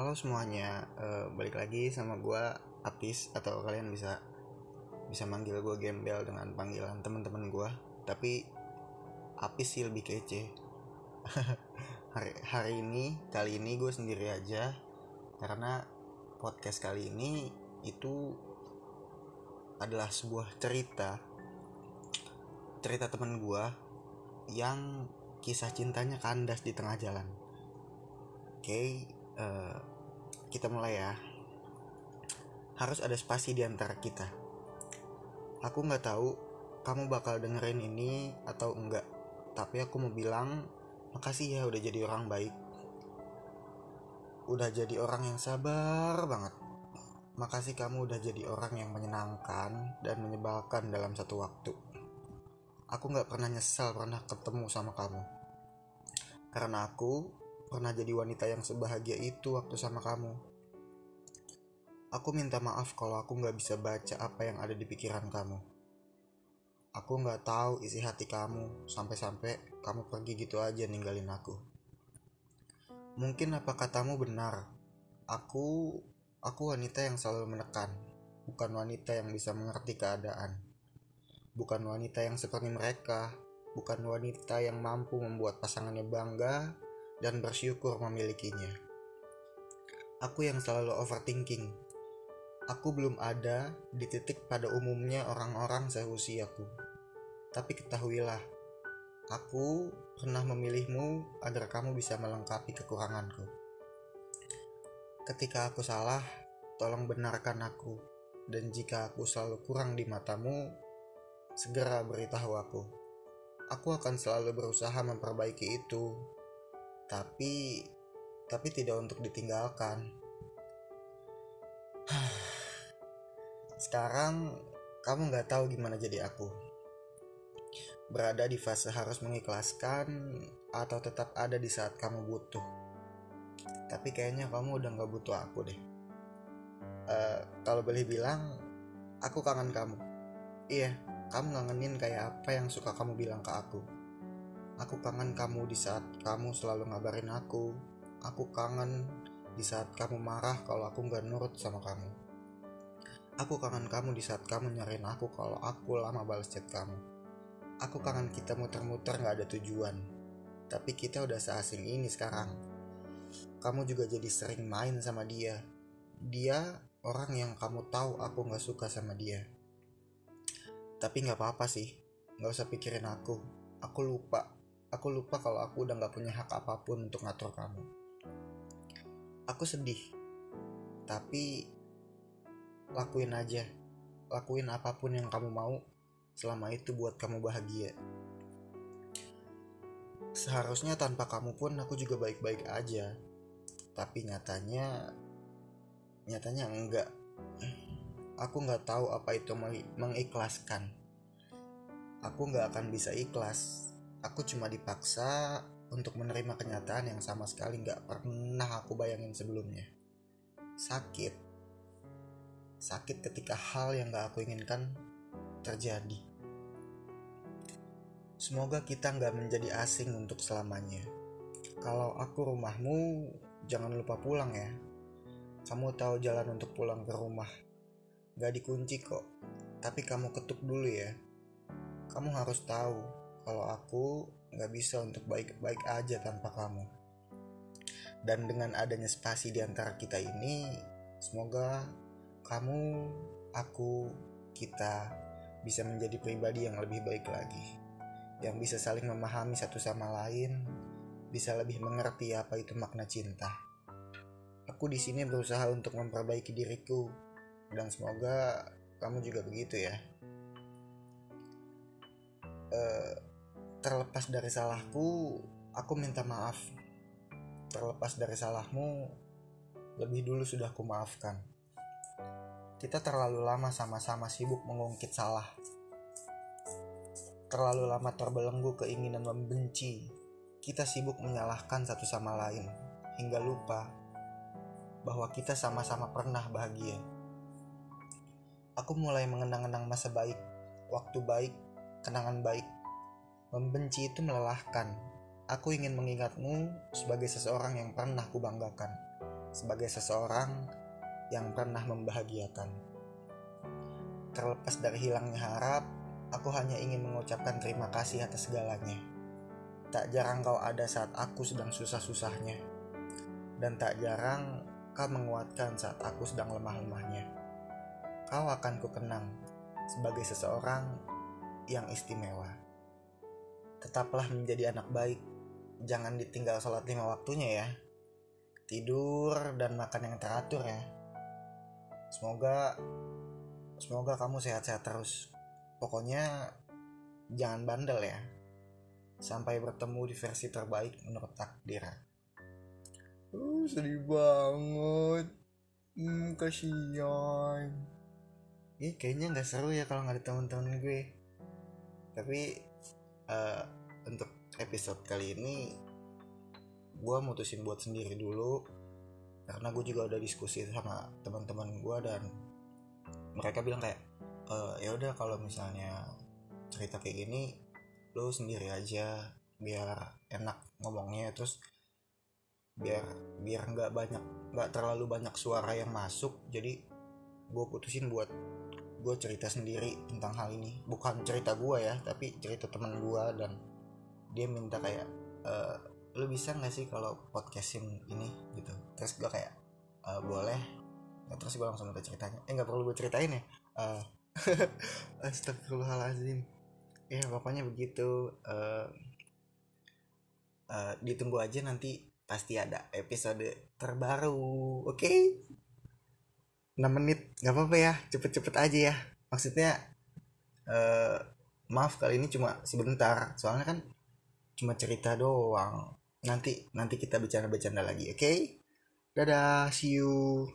Halo semuanya, uh, balik lagi sama gue Apis atau kalian bisa bisa manggil gue Gembel dengan panggilan teman-teman gue. Tapi Apis sih lebih kece. hari hari ini kali ini gue sendiri aja karena podcast kali ini itu adalah sebuah cerita cerita teman gue yang kisah cintanya kandas di tengah jalan. Oke, okay, eh, kita mulai ya. Harus ada spasi di antara kita. Aku nggak tahu kamu bakal dengerin ini atau enggak, tapi aku mau bilang makasih ya udah jadi orang baik. Udah jadi orang yang sabar banget. Makasih kamu udah jadi orang yang menyenangkan dan menyebalkan dalam satu waktu aku nggak pernah nyesal pernah ketemu sama kamu karena aku pernah jadi wanita yang sebahagia itu waktu sama kamu. Aku minta maaf kalau aku nggak bisa baca apa yang ada di pikiran kamu. Aku nggak tahu isi hati kamu sampai-sampai kamu pergi gitu aja ninggalin aku. Mungkin apa katamu benar? Aku aku wanita yang selalu menekan bukan wanita yang bisa mengerti keadaan. Bukan wanita yang seperti mereka, bukan wanita yang mampu membuat pasangannya bangga dan bersyukur memilikinya. Aku yang selalu overthinking. Aku belum ada di titik pada umumnya orang-orang seusiaku. Tapi ketahuilah, aku pernah memilihmu agar kamu bisa melengkapi kekuranganku. Ketika aku salah, tolong benarkan aku. Dan jika aku selalu kurang di matamu, segera beritahu aku. Aku akan selalu berusaha memperbaiki itu. Tapi tapi tidak untuk ditinggalkan. Sekarang kamu nggak tahu gimana jadi aku. Berada di fase harus mengikhlaskan atau tetap ada di saat kamu butuh. Tapi kayaknya kamu udah nggak butuh aku deh. Uh, kalau boleh bilang, aku kangen kamu. Iya, kamu ngangenin kayak apa yang suka kamu bilang ke aku. Aku kangen kamu di saat kamu selalu ngabarin aku. Aku kangen di saat kamu marah kalau aku nggak nurut sama kamu. Aku kangen kamu di saat kamu nyariin aku kalau aku lama balas chat kamu. Aku kangen kita muter-muter nggak ada tujuan. Tapi kita udah seasing ini sekarang. Kamu juga jadi sering main sama dia. Dia orang yang kamu tahu aku nggak suka sama dia tapi nggak apa-apa sih nggak usah pikirin aku aku lupa aku lupa kalau aku udah nggak punya hak apa pun untuk ngatur kamu. Aku sedih tapi lakuin aja. Lakuin apa pun yang kamu mau selama itu buat kamu bahagia. Seharusnya tanpa kamu pun aku juga baik-baik aja. Tapi nyatanya nyatanya enggak. Aku nggak tahu apa itu mengikhlaskan. Aku nggak akan bisa ikhlas. Aku cuma dipaksa untuk menerima kenyataan yang sama sekali nggak pernah aku bayangin sebelumnya. Sakit. Sakit ketika hal yang nggak aku inginkan terjadi. Semoga kita nggak menjadi asing untuk selamanya. Kalau aku rumahmu, jangan lupa pulang ya. Kamu tahu jalan untuk pulang ke rumah. Gak dikunci kok, tapi kamu ketuk dulu ya. Kamu harus tahu kalau aku gak bisa untuk baik-baik aja tanpa kamu. Dan dengan adanya spasi di antara kita ini, semoga kamu, aku, kita bisa menjadi pribadi yang lebih baik lagi. Yang bisa saling memahami satu sama lain, bisa lebih mengerti apa itu makna cinta. Aku di sini berusaha untuk memperbaiki diriku dan semoga kamu juga begitu ya uh, terlepas dari salahku aku minta maaf terlepas dari salahmu lebih dulu sudah aku maafkan kita terlalu lama sama-sama sibuk mengungkit salah terlalu lama terbelenggu keinginan membenci kita sibuk menyalahkan satu sama lain hingga lupa bahwa kita sama-sama pernah bahagia. Aku mulai mengenang-enang masa baik, waktu baik, kenangan baik. Membenci itu melelahkan. Aku ingin mengingatmu sebagai seseorang yang pernah kubanggakan. sebagai seseorang yang pernah membahagiakan. Terlepas dari hilangnya harap, aku hanya ingin mengucapkan terima kasih atas segalanya. Tak jarang kau ada saat aku sedang susah-susahnya. Dan tak jarang kau menguatkan saat aku sedang lemah-lemahnya. Kau akan kukenang sebagai seseorang yang istimewa. Tetaplah menjadi anak baik. Jangan ditinggal sholat lima waktunya ya. Tidur dan makan yang teratur ya. Semoga semoga kamu sehat-sehat terus. Pokoknya jangan bandel ya. Sampai bertemu di versi terbaik menurut takdir. Uh, sedih banget. Hmm, kasihan. Ih, kayaknya nggak seru ya kalau nggak ada teman-teman gue. Tapi uh, untuk episode kali ini gue mutusin buat sendiri dulu karena gue juga udah diskusi sama teman-teman gue dan mereka bilang kayak e, ya udah kalau misalnya cerita kayak gini lo sendiri aja biar enak ngomongnya terus biar biar nggak banyak nggak terlalu banyak suara yang masuk jadi gue putusin buat gue cerita sendiri tentang hal ini. Bukan cerita gue ya tapi cerita teman gue dan dia minta kayak e, lu bisa nggak sih kalau podcastin ini? Gitu. Terus gue kayak e, boleh. Ya, terus gue langsung minta ceritanya. Eh nggak perlu gue ceritain ya? Uh, astagfirullahaladzim ya pokoknya begitu. Uh, uh, ditunggu aja nanti pasti ada episode terbaru oke? okay? 6 menit nggak apa-apa ya cepet-cepet aja ya. Maksudnya uh, maaf kali ini cuma sebentar soalnya kan cuma cerita doang. Nanti nanti kita bercanda-bercanda lagi oke? Okay? dadah see you